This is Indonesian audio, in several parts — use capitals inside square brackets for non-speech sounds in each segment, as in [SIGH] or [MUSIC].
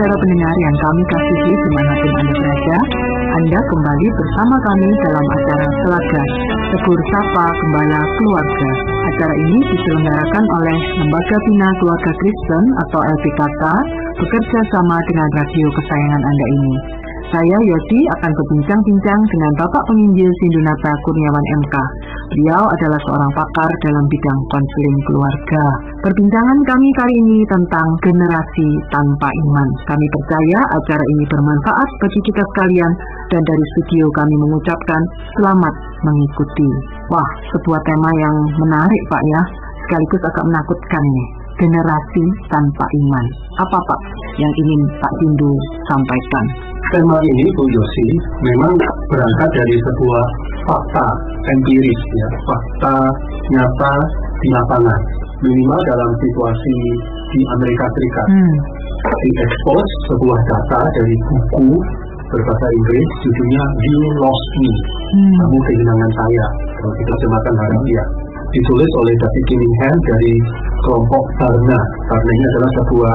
Saudara-saudara pendengar yang kami kasihi di mana pun Anda berada, Anda kembali bersama kami dalam acara Telaga, Tegur Sapa Gembala Keluarga. Acara ini diselenggarakan oleh Lembaga Bina Keluarga Kristen atau LPKK bekerja sama dengan radio kesayangan Anda ini. Saya Yosi akan berbincang-bincang dengan Bapak Penginjil Sindunata Kurniawan MK. Beliau adalah seorang pakar dalam bidang konseling keluarga. Perbincangan kami kali ini tentang generasi tanpa iman. Kami percaya acara ini bermanfaat bagi kita sekalian dan dari studio kami mengucapkan selamat mengikuti. Wah, sebuah tema yang menarik Pak ya, sekaligus agak menakutkan nih. Generasi tanpa iman. Apa Pak yang ingin Pak Tindu sampaikan? tema ini Bu Yosi memang berangkat dari sebuah fakta empiris ya, fakta nyata di lapangan. Minimal dalam situasi di Amerika Serikat. Hmm. Diekspos sebuah data dari buku berbahasa Inggris judulnya You Lost Me. Hmm. Kamu kehilangan saya. Kalau kita terjemahkan harfiah. Ditulis oleh David Cunningham dari kelompok Barna. Barna ini adalah sebuah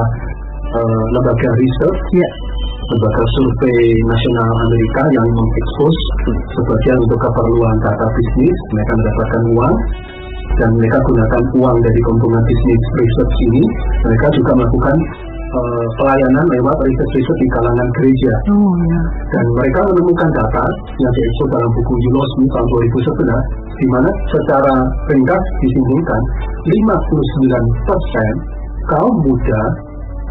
eh, lembaga research Ya. Lembaga survei nasional Amerika yang mengekspos sebagian untuk keperluan data bisnis mereka mendapatkan uang dan mereka gunakan uang dari keuntungan bisnis research ini. Mereka juga melakukan eh, pelayanan lewat research di kalangan gereja. Oh ya. dan mereka menemukan data yang diekspos dalam buku Yulosmi tahun 2011 di mana secara ringkas disimpulkan 59% kaum muda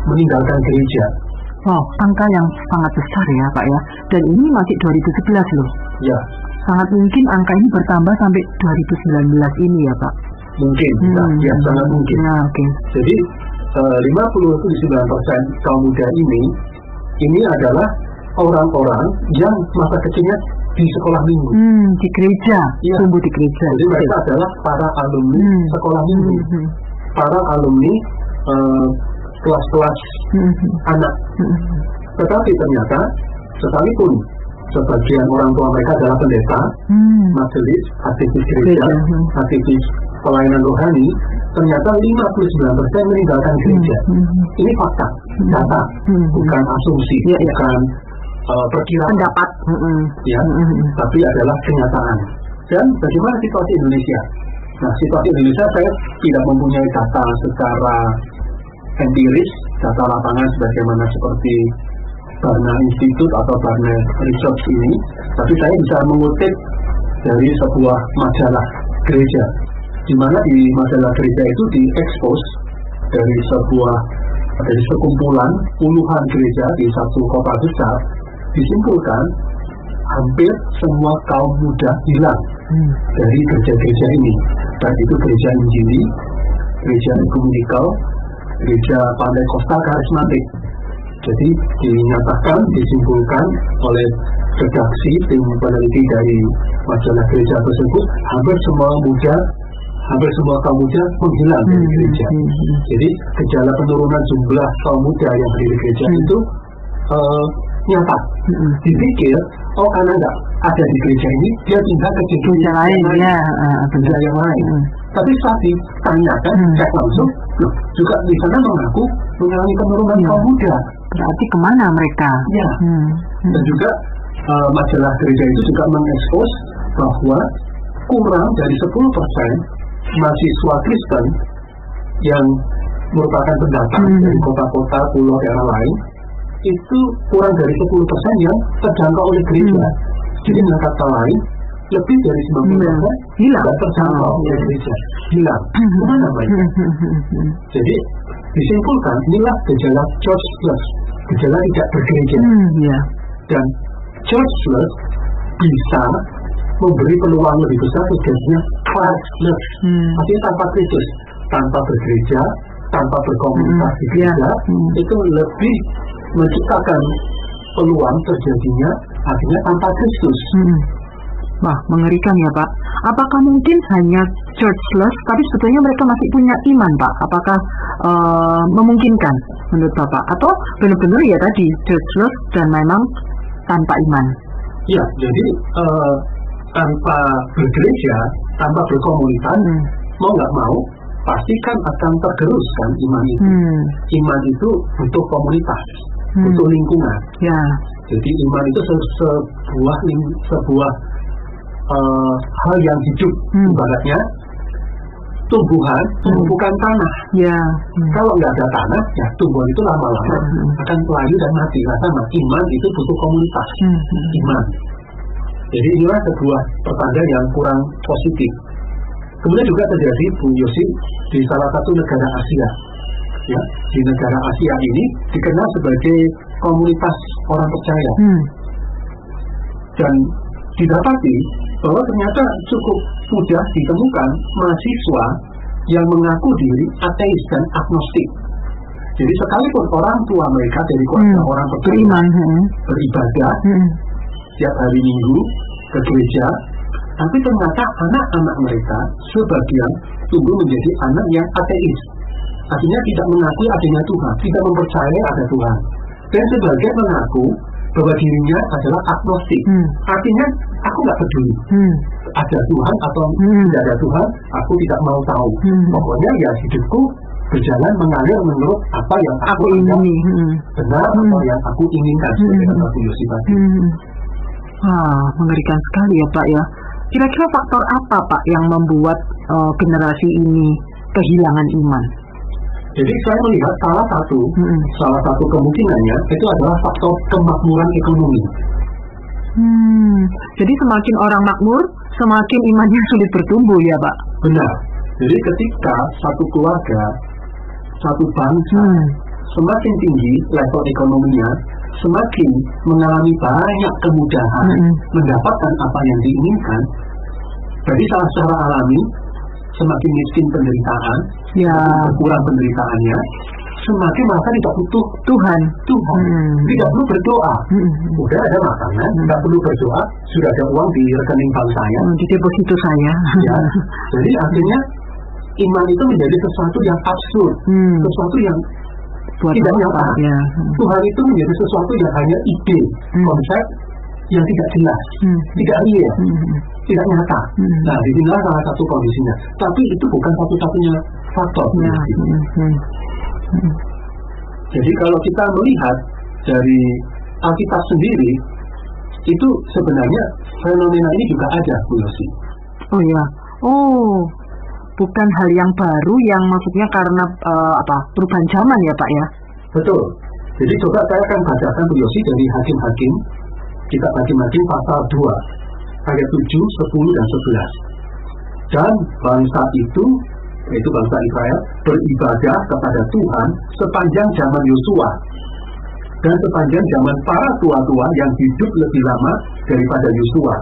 meninggalkan gereja Wow, angka yang sangat besar ya Pak ya. Dan ini masih 2011 loh. ya Sangat mungkin angka ini bertambah sampai 2019 ini ya Pak. mungkin ya, Hmm. ya sangat mungkin Ya, oke. jadi eh, 59% kaum muda ini ini adalah orang-orang yang masa kecilnya di sekolah minggu Hmm, di gereja, Iya. tumbuh di gereja. jadi mereka adalah para alumni Hmm. sekolah minggu Hmm, hmm, para alumni eh, kelas-kelas hmm, hmm, anak hmm. tetapi ternyata sekalipun sebagian orang tua mereka adalah pendeta Hmm. majelis, aktivis gereja, hmm. aktivis pelayanan rohani, ternyata 59% meninggalkan gereja. Hmm, hmm. Ini fakta, data, Hmm. bukan asumsi, Iya, iya. bukan uh, perkiraan, Pendapat. Hmm, hmm. ya, Hmm, hmm. tapi adalah kenyataan. Dan bagaimana situasi Indonesia? Nah, situasi Indonesia saya tidak mempunyai data secara empiris, data lapangan sebagaimana seperti Barna Institute atau Barna Research ini, tapi saya bisa mengutip dari sebuah majalah gereja, di mana di majalah gereja itu diekspos dari sebuah dari sekumpulan puluhan gereja di satu kota besar, disimpulkan hampir semua kaum muda hilang Hmm. dari gereja-gereja ini, baik itu gereja Injili, gereja ekumenikal, gereja Pantai Costa karismatik. Jadi dinyatakan, disimpulkan oleh redaksi tim peneliti dari majalah gereja tersebut, hampir semua muda, hampir semua kaum muda menghilang dari Hmm, gereja. hmm, hmm. Jadi gejala penurunan jumlah kaum muda yang ada di gereja Hmm. itu eh, nyata. Hmm. Dipikir, oh karena nggak ada di gereja ini, dia pindah ke Gereja lain ya. ah, gereja yang lain. Hmm. Tapi saat ditanyakan, Hmm. cek langsung, loh, juga di sana mengaku mengalami penurunan Hmm. kaum muda. Berarti ke mana mereka? Ya. Hmm. Hmm. Dan juga eh, majalah gereja itu juga mengekspos bahwa kurang dari 10% mahasiswa Kristen yang merupakan pendatang Hmm. dari kota-kota, pulau, daerah lain, itu kurang dari 10% yang terjangkau oleh gereja. Hmm. Jadi dengan kata lain, lebih dari 90% Hilang. tidak terjangkau Oh, oleh iya. gereja. Hilang. Ke mana mereka? Hmm. Jadi disimpulkan inilah gejala churchless, gejala tidak bergereja. Hmm, ya. Dan churchless bisa memberi peluang lebih besar terjadinya Christless. Hmm. Artinya tanpa Kristus, tanpa bergereja, tanpa berkomunitas di Hmm, gereja, ya. Hmm. itu lebih menciptakan peluang terjadinya artinya tanpa Kristus. Hmm. Wah, mengerikan ya Pak. Apakah mungkin hanya churchless, tapi sebetulnya mereka masih punya iman Pak? Apakah eh, memungkinkan menurut Bapak? Atau benar-benar ya tadi churchless dan memang tanpa iman? Ya, jadi eh, tanpa bergereja, tanpa berkomunitas, Hmm. mau nggak mau pastikan akan tergerus kan iman itu. Hmm. Iman itu butuh komunitas, Hmm. butuh lingkungan. Ya. Jadi iman itu se- sebuah ling- sebuah eh, hal yang hidup, Hmm. ibaratnya tumbuhan tumbukan tanah. Ya. Hmm. Kalau nggak ada tanah, ya tumbuhan itu lama-lama Hmm. akan pelayu dan mati. Nah, sama iman itu butuh komunitas, Hmm. Hmm. iman. Jadi inilah sebuah pertanda yang kurang positif. Kemudian juga terjadi Bu Yosi di salah satu negara Asia. Ya, di negara Asia ini dikenal sebagai komunitas orang percaya Hmm. dan didapati bahwa ternyata cukup mudah ditemukan mahasiswa yang mengaku diri ateis dan agnostik. Jadi sekalipun orang tua mereka dari keluarga Hmm. orang Beriman. Hmm. beribadah Hmm. setiap hari minggu ke gereja, tapi ternyata anak-anak mereka sebagian tumbuh menjadi anak yang ateis. Artinya tidak mengakui adanya Tuhan, tidak mempercayai ada Tuhan. Dan sebagian mengaku bahwa dirinya adalah agnostik. Hmm. Artinya aku nggak peduli Hmm. ada Tuhan atau Hmm. tidak ada Tuhan, aku tidak mau tahu. Hmm. Pokoknya ya hidupku berjalan mengalir menurut apa yang aku, Aku ingini. Hmm. benar Hmm. atau yang aku inginkan seperti Hmm. kata Yosi tadi. Hmm. Wah, mengerikan sekali ya Pak ya. Kira-kira faktor apa Pak yang membuat eh, generasi ini kehilangan iman? Jadi saya melihat salah satu Hmm. salah satu kemungkinannya itu adalah faktor kemakmuran ekonomi. Hmm. Jadi semakin orang makmur, semakin imannya [LAUGHS] sulit bertumbuh ya Pak. Benar. Jadi ketika satu keluarga, satu bangsa Hmm. semakin tinggi level ekonominya, semakin mengalami banyak kemudahan Hmm. mendapatkan apa yang diinginkan. Jadi secara, secara alami, semakin miskin penderitaan, Ya. berkurang penderitaannya, semakin merasa tidak butuh Tuhan. Tuhan, Hmm. tidak perlu berdoa. Hmm. Udah ada makanan, Hmm. nggak perlu berdoa, sudah ada uang di rekening bank saya. Hmm, Di deposito saya. Ya, jadi artinya iman itu menjadi sesuatu yang absurd, Hmm. sesuatu yang Buat Tidak nyata. Ya. Tuhan itu menjadi sesuatu yang hanya ide, Hmm. konsep yang tidak jelas, Hmm. tidak real, Hmm. tidak nyata. Hmm. Nah, di sinilah salah satu kondisinya. Tapi itu bukan satu-satunya faktor. Ya. Jadi. Hmm. Hmm. Hmm. Jadi kalau kita melihat dari Alkitab sendiri, itu sebenarnya fenomena ini juga ada, Bu Yosi. Oh ya. Oh. Bukan hal yang baru yang maksudnya karena eh, apa? Perubahan zaman ya, Pak ya. Betul. Jadi coba saya akan bacakan Bu Yosi dari Hakim-Hakim, kitab Hakim-Hakim pasal 2, ayat 7, 10, dan 11. Dan bangsa itu, yaitu bangsa Israel, beribadah kepada Tuhan sepanjang zaman Yosua. Dan sepanjang zaman para tua-tua yang hidup lebih lama daripada Yosua.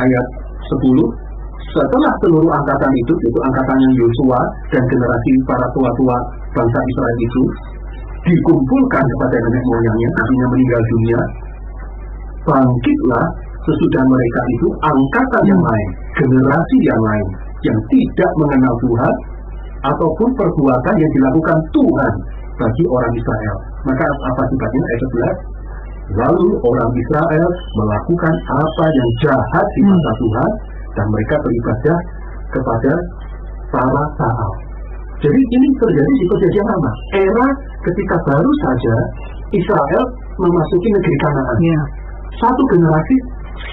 Ayat 10, setelah seluruh angkatan itu, yaitu angkatan yang Yosua dan generasi para tua-tua bangsa Israel itu, dikumpulkan kepada nenek moyangnya, artinya meninggal dunia, bangkitlah sesudah mereka itu angkatan yang lain, generasi yang lain, yang tidak mengenal Tuhan, ataupun perbuatan yang dilakukan Tuhan bagi orang Israel. Maka apa sifatnya ayat 11? Lalu orang Israel melakukan apa yang jahat di mata Tuhan dan mereka beribadah kepada para Baal. Jadi ini terjadi di perjanjian lama. Era ketika baru saja Israel memasuki negeri Kanaan. Ya. Satu generasi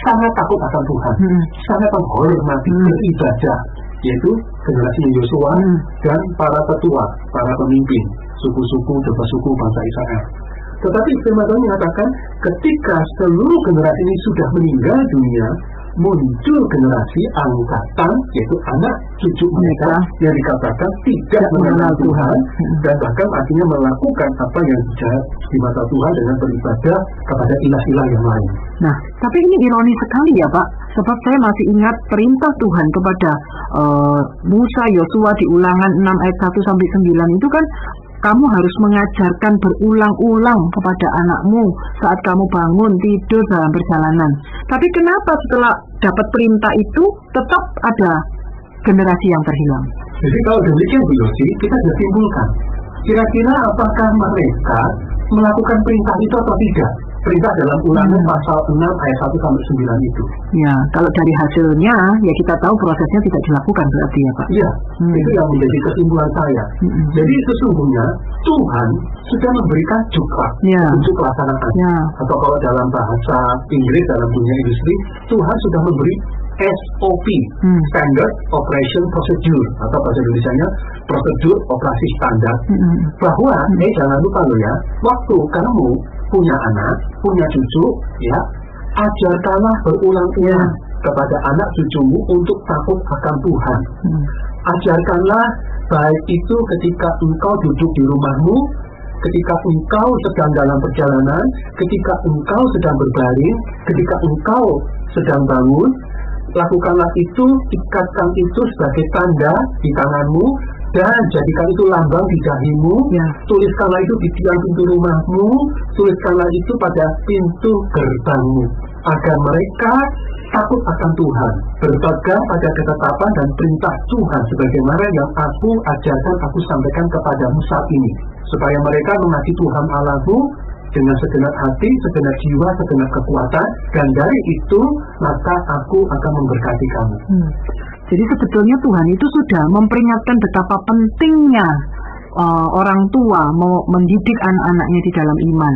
sangat takut akan Tuhan, Hmm. sangat menghormati Hmm. beribadah, yaitu generasi Yosua Hmm. dan para tetua, para pemimpin suku-suku, beberapa suku bangsa Israel. Tetapi firman Tuhan mengatakan ketika seluruh generasi ini sudah meninggal dunia, muncul generasi angkatan yaitu anak cucu mereka yang dikatakan tidak mengenal Tuhan. Dan bahkan artinya melakukan apa yang jahat di mata Tuhan dengan beribadah kepada ilah-ilah yang lain. Nah, tapi ini ironi sekali ya Pak, sebab saya masih ingat perintah Tuhan kepada eh, Musa Yosua di Ulangan 6 ayat 1 sampai 9 itu kan kamu harus mengajarkan berulang-ulang kepada anakmu saat kamu bangun tidur dalam perjalanan. Tapi kenapa setelah dapat perintah itu tetap ada generasi yang terhilang? Jadi kalau demikian Bu Yosi, kita bisa simpulkan. Kira-kira apakah mereka melakukan perintah itu atau tidak? Perintah dalam ulangan Hmm. pasal 6 ayat 1 sampai 9 itu. Ya, kalau dari hasilnya ya kita tahu prosesnya tidak dilakukan berarti ya Pak. Iya, Hmm. itu yang menjadi kesimpulan saya. Mm-mm. Jadi sesungguhnya Tuhan sudah memberikan cukrak Ya. untuk pelaksanaan. Ya. Atau kalau dalam bahasa Inggris dalam dunia industri, Tuhan sudah memberi SOP, Hmm. Standard Operation Procedure, atau bahasa Indonesia-nya prosedur operasi standar Mm-mm. bahwa eh jangan lupa lo ya waktu kamu punya anak punya cucu ya ajarkanlah berulang-ulang kepada anak cucumu untuk takut akan Tuhan Mm. ajarkanlah baik itu ketika engkau duduk di rumahmu ketika engkau sedang dalam perjalanan ketika engkau sedang berbaring ketika engkau sedang bangun lakukanlah itu ikatkan itu sebagai tanda di tanganmu dan jadikan itu lambang di dahimu Ya. tuliskanlah itu di tiang pintu rumahmu tuliskanlah itu pada pintu gerbangmu agar mereka takut akan Tuhan berpegang pada ketetapan dan perintah Tuhan sebagaimana yang aku ajarkan aku sampaikan kepadamu saat ini supaya mereka mengasihi Tuhan Allahmu dengan segenap hati, segenap jiwa, segenap kekuatan dan dari itu maka aku akan memberkati kamu. Hmm. Jadi sebetulnya Tuhan itu sudah memperingatkan betapa pentingnya uh, orang tua mau mendidik anak-anaknya di dalam iman.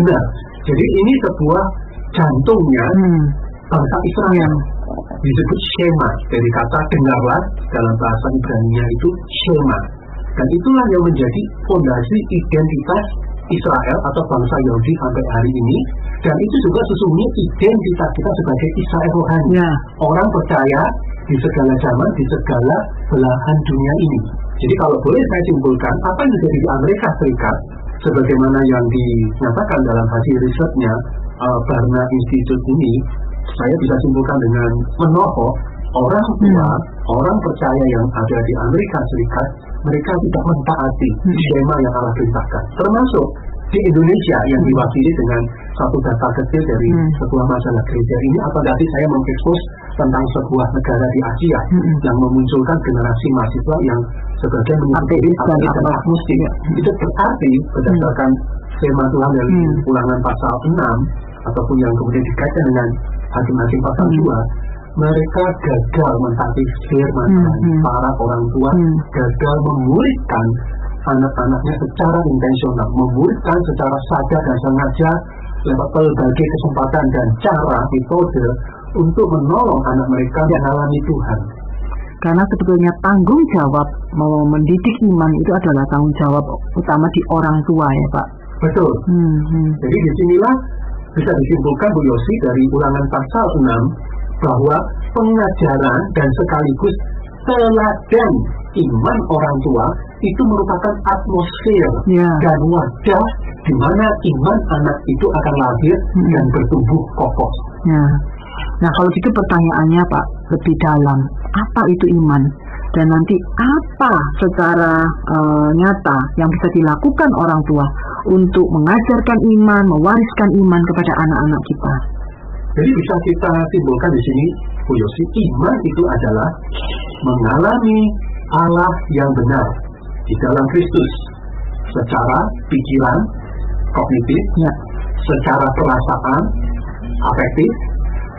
Benar. Jadi ini sebuah jantungnya Hmm. bangsa Israel. Disebut Shema dari kata dengarlah dalam bahasa Ibrani itu Shema. Dan itulah yang menjadi fondasi identitas Israel atau bangsa Yahudi sampai hari ini. Dan itu juga sesungguhnya identitas kita sebagai Israel rohani. Ya. Orang percaya di segala zaman, di segala belahan dunia ini. Jadi kalau boleh saya simpulkan, apa yang terjadi di Amerika Serikat, sebagaimana yang dinyatakan dalam hasil risetnya uh, Barna Institute ini, saya bisa simpulkan dengan menohok orang tua, orang percaya yang ada di Amerika Serikat, mereka tidak mentaati Hmm. skema yang Allah perintahkan. Termasuk di Indonesia yang diwakili dengan satu data kecil dari Hmm. sebuah masalah gereja ini, apa berarti saya mengekspos tentang sebuah negara di Asia Hmm. yang memunculkan generasi mahasiswa yang sebagian mengikuti Ateis dan agnostik. Ya. Itu berarti berdasarkan skema Tuhan dari Hmm. ulangan pasal 6 ataupun yang kemudian dikaitkan dengan hakim-hakim pasal Hmm. 2 mereka gagal mentaati firman Hmm, Tuhan. hmm. para orang tua Hmm. gagal memuridkan anak-anaknya secara intensional memuridkan secara sadar dan sengaja berbagai kesempatan dan cara metode untuk menolong anak mereka mengalami Tuhan Karena sebetulnya tanggung jawab mau mendidik iman itu adalah tanggung jawab utama di orang tua ya Pak. betul Hmm, hmm. Jadi di sinilah bisa disimpulkan Bu Yosi dari ulangan pasal 6 bahwa pengajaran dan sekaligus teladan iman orang tua itu merupakan atmosfer Ya. dan wadah di mana iman anak itu akan lahir Hmm. dan bertumbuh kokoh. Ya. Nah kalau gitu pertanyaannya Pak lebih dalam apa itu iman dan nanti apa secara eh, nyata yang bisa dilakukan orang tua untuk mengajarkan iman, mewariskan iman kepada anak-anak kita. Jadi bisa kita simpulkan di sini, Bu Yosi, iman itu adalah mengalami Allah yang benar di dalam Kristus secara pikiran, kognitif, Ya. secara perasaan, afektif,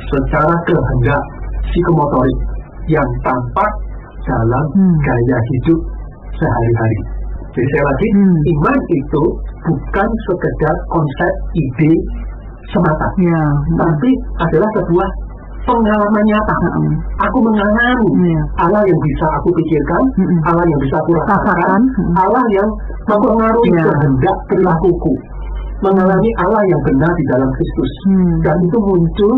secara kehendak psikomotorik yang tampak dalam Hmm. gaya hidup sehari-hari. Jadi saya lagi, Hmm. iman itu bukan sekedar konsep ide semata Ya. tapi adalah sebuah pengalaman nyata. Hmm. Aku mengalami Iya. Allah yang bisa aku pikirkan, Mm-mm. Allah yang bisa aku rasakan, Rasakan. Mm. Allah yang mempengaruhi Iya. kehendak perilakuku, mengalami Allah yang benar di dalam Kristus, Hmm. dan itu muncul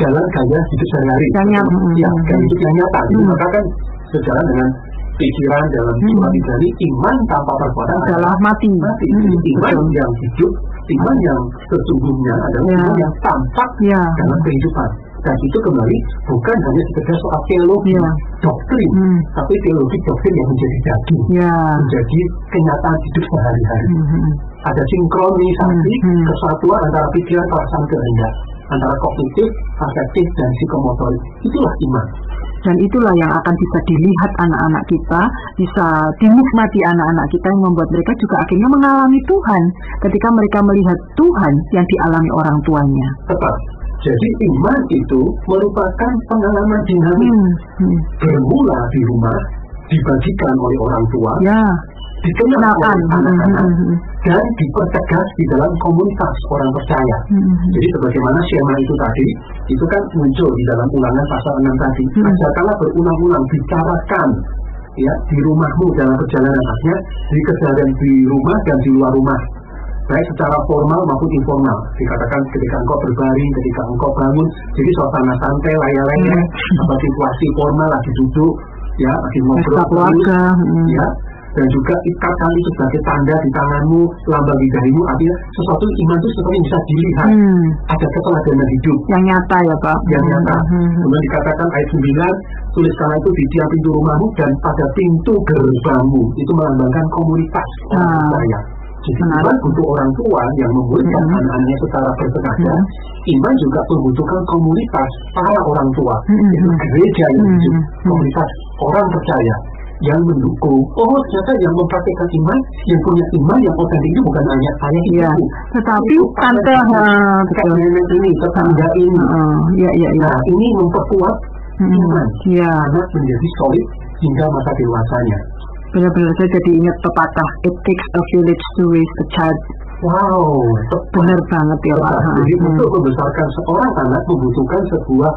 dalam gaya hidup sehari-hari. Yang nyata. Ya, Mm. gaya hidup yang nyata. Jadi Mm. maka kan sejalan dengan pikiran dalam Mm. jiwa ini iman tanpa perbuatan Adalah mati. mati. Hmm, iman betul. yang hidup, iman yang sesungguhnya adalah Ya. iman yang tampak Ya. dalam kehidupan. Dan itu kembali bukan hanya sekedar soal teologi, Ya. doktrin, Hmm. tapi teologi doktrin yang menjadi daging, Ya. menjadi kenyataan hidup sehari-hari. Hmm, hmm. Ada sinkronisasi Hmm, hmm. kesatuan antara pikiran, perasaan, kehendak, antara kognitif, afektif, dan psikomotorik. Itulah iman. Dan itulah yang akan bisa dilihat anak-anak kita, bisa dinikmati anak-anak kita yang membuat mereka juga akhirnya mengalami Tuhan ketika mereka melihat Tuhan yang dialami orang tuanya. Tepat. Jadi iman itu merupakan pengalaman dinamis Hmm, hmm. bermula di rumah, dibagikan oleh orang tua, Ya, dikenal kenalkan. oleh Hmm, anak-anak, hmm, hmm, dan dipertegas di dalam komunitas orang percaya. hmm, hmm. Jadi sebagaimana skema itu tadi, itu kan muncul di dalam ulangan pasal 6 tadi. Hmm. Ajarkanlah berulang-ulang, bicarakan ya di rumahmu dalam perjalanan artinya di keseharian di rumah dan di luar rumah baik secara formal maupun informal dikatakan ketika engkau berbaring ketika engkau bangun jadi suasana santai layar-layar Hmm. apa situasi formal lagi duduk ya lagi ngobrol keluarga. hmm. ya dan juga ikatkan itu sebagai tanda di tanganmu lambang di dahimu artinya sesuatu iman itu sesuatu yang bisa dilihat Hmm, ada keteladanan hidup Yang nyata ya Pak. yang Hmm, nyata. hmm, hmm. Kemudian dikatakan ayat 9, tuliskanlah itu di tiap pintu rumahmu dan pada pintu gerbangmu. Itu melambangkan komunitas orang percaya. Iman butuh orang tua yang memuridkan Hmm. anak-anaknya secara bersengaja. Hmm. Iman juga membutuhkan komunitas para orang tua. Hmm, Itu hmm. gereja yang Hmm, hidup. hmm. Komunitas orang percaya yang mendukung. Oh ternyata yang mempraktikkan iman, yang punya iman yang otentik itu bukan hanya saya itu. Tetapi Itu tante, betul. nenek ini, tetangga ini. Heeh, Ya, ya, ya. Nah, ini memperkuat Hmm, iman Ya, anak menjadi solid hingga masa dewasanya. Benar-benar saya jadi ingat pepatah It takes a village to raise a child. Wow, Benar banget ya Pak. Jadi hmm. untuk membesarkan seorang anak membutuhkan sebuah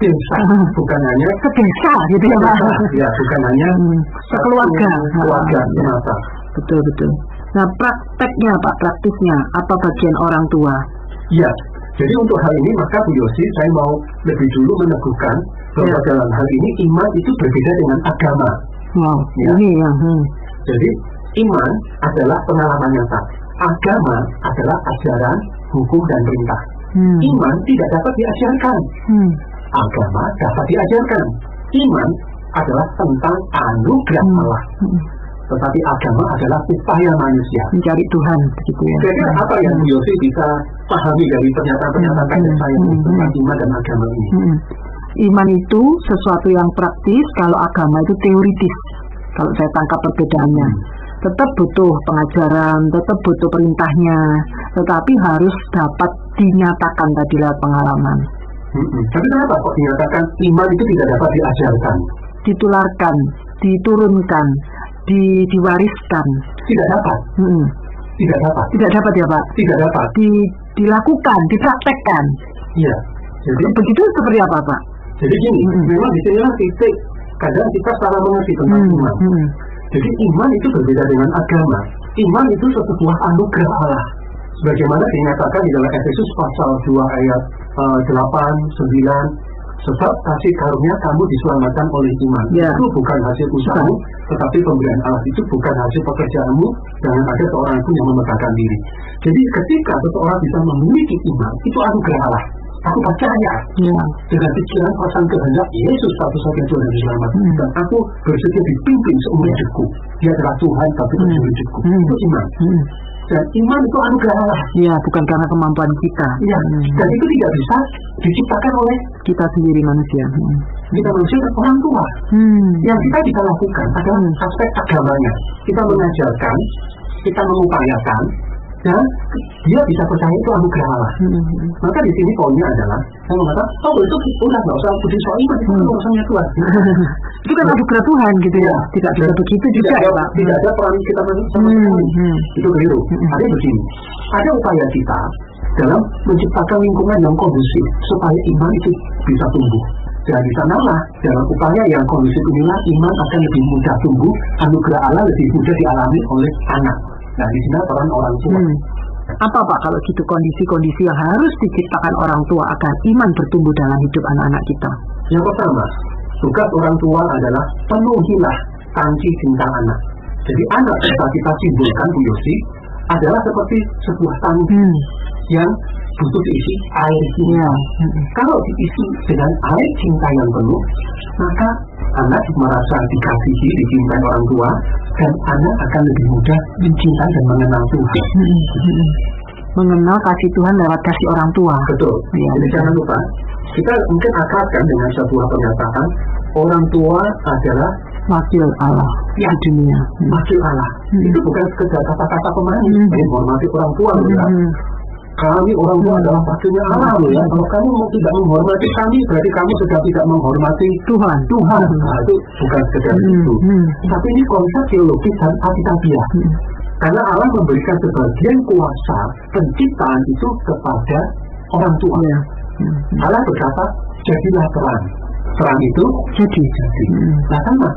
desa, Hmm. bukan hanya Sedesa gitu ya Pak. desa, ya, bukan hanya Hmm, Sekeluarga. keluarga ya. semata. Betul, betul. Nah prakteknya Pak, praktisnya apa bagian orang tua? Ya, jadi untuk hal ini maka Bu Yosi saya mau lebih dulu meneguhkan bahwa Ya. dalam hal ini iman itu berbeda dengan agama. Wow, Ya. ini yang hmm. Jadi iman adalah pengalaman nyata. Agama adalah ajaran, hukum dan perintah. Hmm. Iman tidak dapat diajarkan. Hmm. Agama dapat diajarkan. Iman adalah tentang anugerah Hmm. Allah. Hmm. Tetapi agama adalah upaya manusia. Mencari Tuhan begitu ya. Jadi apa yang Bu Yosi bisa pahami dari pernyataan-pernyataan Hmm. saya Hmm. tentang iman dan agama ini? Hmm. Iman itu sesuatu yang praktis, kalau agama itu teoritis. Kalau saya tangkap perbedaannya, tetap butuh pengajaran, tetap butuh perintahnya, tetapi harus dapat dinyatakan tadi lewat pengalaman. Tapi kenapa kok dinyatakan iman itu tidak dapat diajarkan? ditularkan, diturunkan, di, diwariskan. Tidak dapat, Hmm. tidak dapat, Tidak dapat ya Pak? tidak dapat. Di, dilakukan, dipraktekkan. Iya. Jadi Begitu seperti apa Pak? Jadi gini, Mm-mm. memang di sinilah titik kadang kita salah mengerti tentang Hmm. iman. Hmm. Jadi iman itu berbeda dengan agama. Iman itu sebuah anugerah Allah. Sebagaimana dinyatakan di dalam Efesus pasal 2 ayat eh, 8, 9, sebab kasih karunia kamu diselamatkan oleh iman. Ya. Itu bukan hasil usahamu, tetapi pemberian Allah itu bukan hasil pekerjaanmu, jangan ada seorang pun yang memegahkan diri. Jadi ketika seseorang bisa memiliki iman, itu anugerah Allah. Aku percaya Ya. dengan pikiran perasaan kehendak Yesus satu-satunya Tuhan yang selamat Hmm. dan aku bersedia dipimpin seumur hidupku dia adalah Tuhan tapi Hmm. seumur hidupku Hmm. itu iman Hmm. dan iman itu anugerah Allah Ya, bukan karena kemampuan kita. ya Hmm. dan itu tidak bisa diciptakan oleh kita sendiri manusia. Hmm. kita manusia orang tua Hmm. yang kita bisa lakukan adalah aspek agamanya kita mengajarkan kita mengupayakan dan dia bisa percaya itu anugerah Allah Hmm. maka di sini poinnya adalah saya mengatakan oh itu udah nggak usah puji soal itu Hmm. urusannya Tuhan [LAUGHS] Itu kan anugerah Tuhan gitu ya. Tidak bisa begitu juga tidak ya ada, Pak. tidak ada peran kita sama Hmm. sekali. Hmm. Itu keliru. Hmm. Ada begini, ada upaya kita dalam menciptakan lingkungan yang kondusif supaya iman itu bisa tumbuh. Dan di sanalah dalam upaya yang kondusif inilah iman akan lebih mudah tumbuh, anugerah Allah lebih mudah dialami oleh anak. Nah di sini peran orang tua. Hmm. Apa Pak kalau gitu kondisi-kondisi yang harus diciptakan orang tua agar iman bertumbuh dalam hidup anak-anak kita? Yang pertama, tugas orang tua adalah penuhilah tangki cinta anak. Jadi anak kita kita simbolkan Bu Yosi adalah seperti sebuah tangki Hmm. yang butuh diisi air. Ya. Hmm. Kalau diisi dengan air cinta yang penuh, maka anak merasa dikasihi, dicintai orang tua, dan anak akan lebih mudah mencintai dan mengenal Tuhan. Hmm. Hmm. Mengenal kasih Tuhan lewat kasih orang tua. Betul. Iya. Jadi jangan lupa, kita mungkin akrabkan dengan sebuah pernyataan, orang tua adalah wakil Allah Ya. di dunia. Hmm. wakil Allah. Hmm. Itu bukan sekedar kata-kata pemanis, Hmm. hmm. menghormati orang tua. ya. Hmm. Kami orang tua Hmm. adalah wakilnya Allah loh ya. Kalau kamu mau tidak menghormati kami, berarti kamu sudah tidak menghormati Tuhan. Tuhan. Hmm. Nah, itu bukan sekedar Hmm. itu. Hmm. Tapi ini konsep teologis dan alkitabiah. Hmm. Karena Allah memberikan sebagian kuasa penciptaan itu kepada orang tua. Ya. Hmm. Allah berkata, jadilah terang. Terang itu Jadi. jadi. Hmm. Nah sama,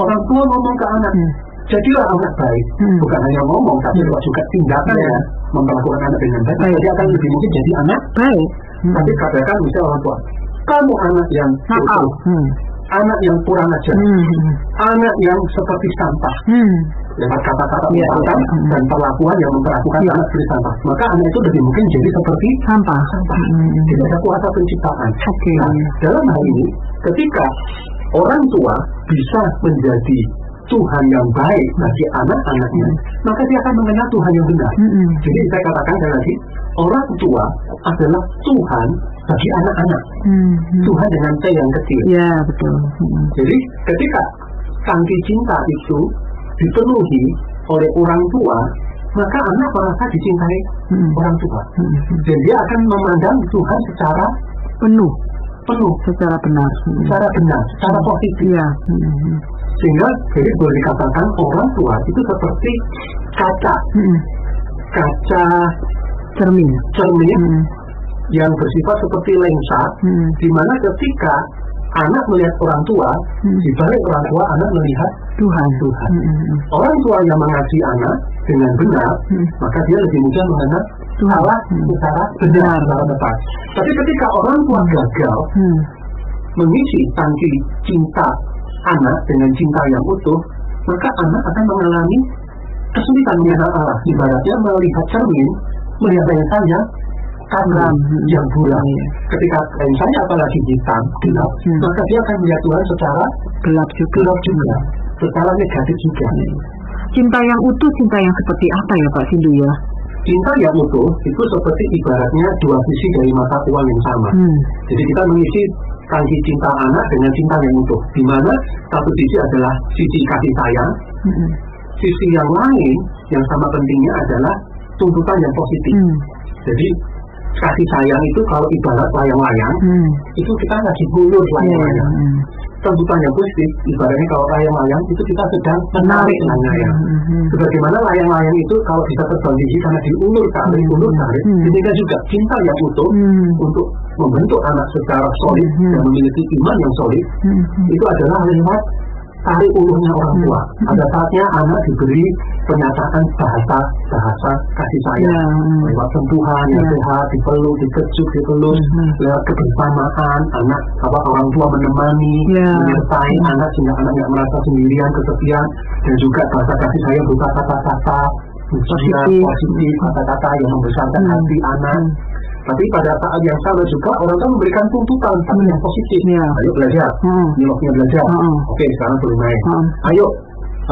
orang tua ngomong ke anak, Hmm. jadilah anak baik. Hmm. Bukan hanya ngomong, tapi Hmm. juga tindakan Ya. Ya. Memperlakukan anak dengan baik. Baik. Jadi akan lebih mungkin jadi anak. Baik. Hmm. Tapi katakan misalnya orang tua, kamu anak yang Nakal. Hmm. anak yang kurang ajar, Hmm. Anak yang seperti sampah. Hmm. Lewat kata-kata Ya, ya. Hmm. dan perlakuan yang memperlakukan Ya. anak seperti sampah. Maka anak itu lebih mungkin jadi seperti Sampah. sampah. Hmm. Tidak ada kuasa penciptaan. Oke. Nah, dalam hal ini, ketika orang tua bisa menjadi Tuhan yang baik bagi anak-anaknya, maka dia akan mengenal Tuhan yang benar. Hmm. Jadi saya katakan lagi, orang tua adalah Tuhan bagi anak-anak. Hmm. Hmm. Tuhan dengan T yang kecil. Ya betul. Hmm. Jadi ketika tangki cinta itu dipenuhi oleh orang tua, maka anak merasa dicintai Hmm. orang tua. Hmm. Dan dia akan memandang Tuhan secara Penuh penuh, secara benar. Hmm. secara benar, secara positif. Iya. Hmm. Sehingga jadi boleh dikatakan orang tua itu seperti kaca, Hmm. kaca Cermin. cermin Hmm. yang bersifat seperti lensa, Hmm. di mana ketika anak melihat orang tua, Hmm. di balik orang tua anak melihat Tuhan. Tuhan. Hmm. Orang tua yang mengasihi anak dengan benar, Hmm. maka dia lebih mudah mengenal Tuhan. Allah Hmm. secara benar, secara tepat. Tapi ketika orang tua gagal Hmm. mengisi tangki cinta anak dengan cinta yang utuh, maka anak akan mengalami kesulitan mengenal Allah. Ibaratnya melihat cermin, melihat Buram. kabram, yang buram. Iya. Ketika lensanya apalagi hitam, gelap, Hmm. maka dia akan melihat Tuhan secara Gelap juga. gelap juga, secara negatif juga. Cinta yang utuh, cinta yang seperti apa ya Pak Sindu ya? Cinta yang utuh itu seperti ibaratnya dua sisi dari mata uang yang sama. Hmm. Jadi kita mengisi tangki cinta anak dengan cinta yang utuh, di mana satu sisi adalah sisi kasih sayang, Hmm. sisi yang lain yang sama pentingnya adalah tuntutan yang positif. Hmm. Jadi kasih sayang itu kalau ibarat layang-layang, Hmm. itu kita lagi bulur Iya, iya. layang-layang. Hmm. Tuntutan yang positif, ibaratnya kalau layang-layang itu kita sedang menarik layang-layang. Hmm. Sebagaimana layang-layang itu kalau bisa terbang tinggi karena diulur tarik, Hmm. ulur tarik, Hmm. juga cinta yang utuh Hmm. untuk membentuk anak secara solid Hmm. dan memiliki iman yang solid Hmm. Hmm. itu adalah lewat tarik ulurnya orang tua. Hmm. Pada saatnya anak diberi pernyataan bahasa bahasa kasih sayang. Ya. Hmm. Lewat sentuhan yang Ya. sehat, dipeluk, dikejuk, dipelus, Hmm. lewat kebersamaan, anak apa orang tua menemani, Ya. menyertai Hmm. anak sehingga anak tidak merasa sendirian, kesepian, dan juga bahasa kasih sayang berupa kata-kata Positif. positif, positif kata-kata yang membesarkan Hmm. hati anak. Hmm. Tapi pada saat yang sama juga orang tua memberikan tuntutan tapi Hmm. yang positif. Ya. Ayo belajar, Hmm. ini waktunya belajar. Hmm. Oke, sekarang boleh main. Hmm. Ayo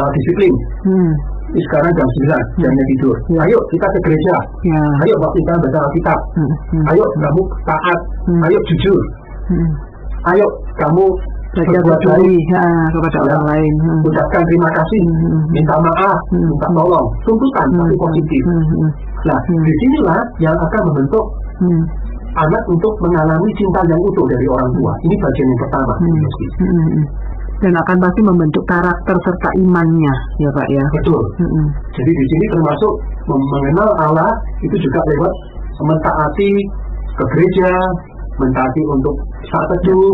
uh, disiplin. Hmm. Sekarang jam 9, jamnya tidur. Ya. Ayo kita ke gereja. Ya. Ayo waktu kita baca Alkitab. Hmm. Hmm. Ayo kamu taat. Hmm. Ayo jujur. Hmm. Ayo kamu berbuat peduli ya, kepada Ya. orang lain. Hmm. Ucapkan terima kasih. Hmm. Minta maaf. Hmm. Minta tolong. Tuntutan Hmm. tapi positif. Hmm. Hmm. Nah, Hmm. di sinilah yang akan membentuk Hmm. anak untuk mengalami cinta yang utuh dari orang tua. Ini bagian yang pertama. Hmm. Hmm. Hmm. Dan akan pasti membentuk karakter serta imannya, ya Pak ya. Betul. Hmm. Hmm. Jadi di sini termasuk mengenal Allah itu juga lewat mentaati ke gereja, mentaati untuk saat teduh,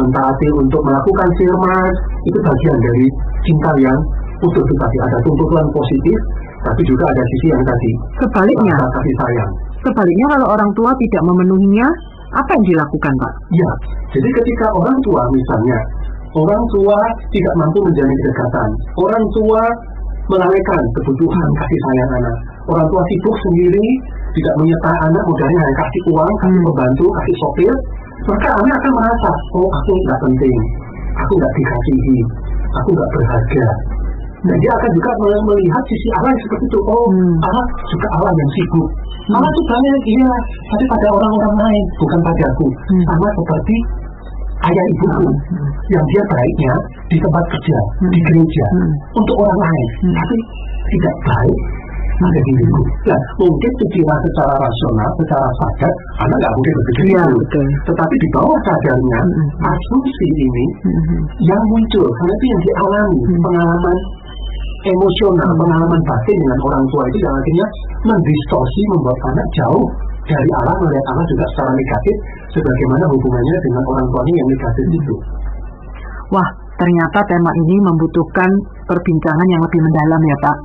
mentaati untuk melakukan firman, itu bagian dari cinta yang utuh itu tadi. Ada tuntutan positif, tapi juga ada sisi yang tadi, Sebaliknya, kasih sayang. Sebaliknya kalau orang tua tidak memenuhinya, apa yang dilakukan Pak? Ya, jadi ketika orang tua misalnya, orang tua tidak mampu menjalin kedekatan, orang tua melalaikan kebutuhan kasih sayang anak, orang tua sibuk sendiri, tidak menyertai anak, modalnya hanya kasih uang, kasih Hmm. pembantu, kasih sopir, maka anak akan merasa, oh aku nggak penting, aku nggak dikasihi, aku nggak berharga. Dan dia akan juga mel- melihat sisi Allah yang seperti itu. Oh, Hmm. Allah juga Allah yang sibuk. Hmm. Allah itu banyak, iya, tapi pada orang-orang lain, bukan pada aku. Hmm. Sama seperti ayah ibuku Hmm. yang dia baiknya di tempat kerja, Hmm. di gereja, Hmm. untuk orang lain, Hmm. tapi tidak baik pada diriku. Nah, mungkin pikiran secara rasional, secara sadar, anak nggak mungkin berpikir itu. betul. Tetapi di bawah sadarnya, Hmm. asumsi ini Hmm. yang muncul karena itu yang dialami Hmm. pengalaman emosional, pengalaman batin dengan orang tua itu yang akhirnya mendistorsi membuat anak jauh dari Allah melihat Allah juga secara negatif sebagaimana hubungannya dengan orang tuanya yang negatif itu. Wah, ternyata tema ini membutuhkan perbincangan yang lebih mendalam ya Pak.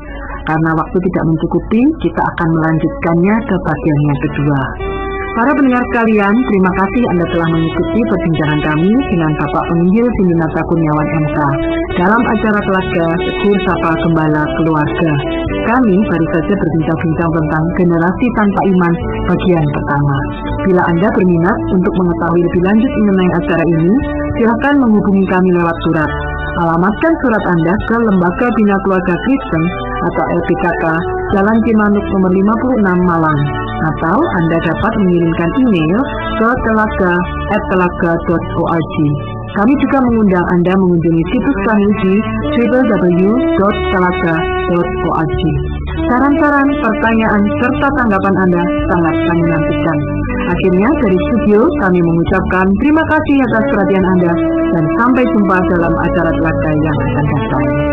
Karena waktu tidak mencukupi, kita akan melanjutkannya ke bagian yang kedua. Para pendengar sekalian, terima kasih Anda telah mengikuti perbincangan kami dengan Bapak Penginjil Sindinata Kurniawan MK dalam acara Telaga Tegur Sapa Gembala Keluarga. Kami baru saja berbincang-bincang tentang generasi tanpa iman bagian pertama. Bila Anda berminat untuk mengetahui lebih lanjut mengenai acara ini, silakan menghubungi kami lewat surat. Alamatkan surat Anda ke Lembaga Bina Keluarga Kristen atau LPKK Jalan Cimanuk nomor 56 Malang atau Anda dapat mengirimkan email ke telaga@telaga.org. Kami juga mengundang Anda mengunjungi situs kami di www.telaga.org. Saran-saran, pertanyaan, serta tanggapan Anda sangat kami nantikan. Akhirnya dari studio kami mengucapkan terima kasih atas perhatian Anda dan sampai jumpa dalam acara telaga yang akan datang.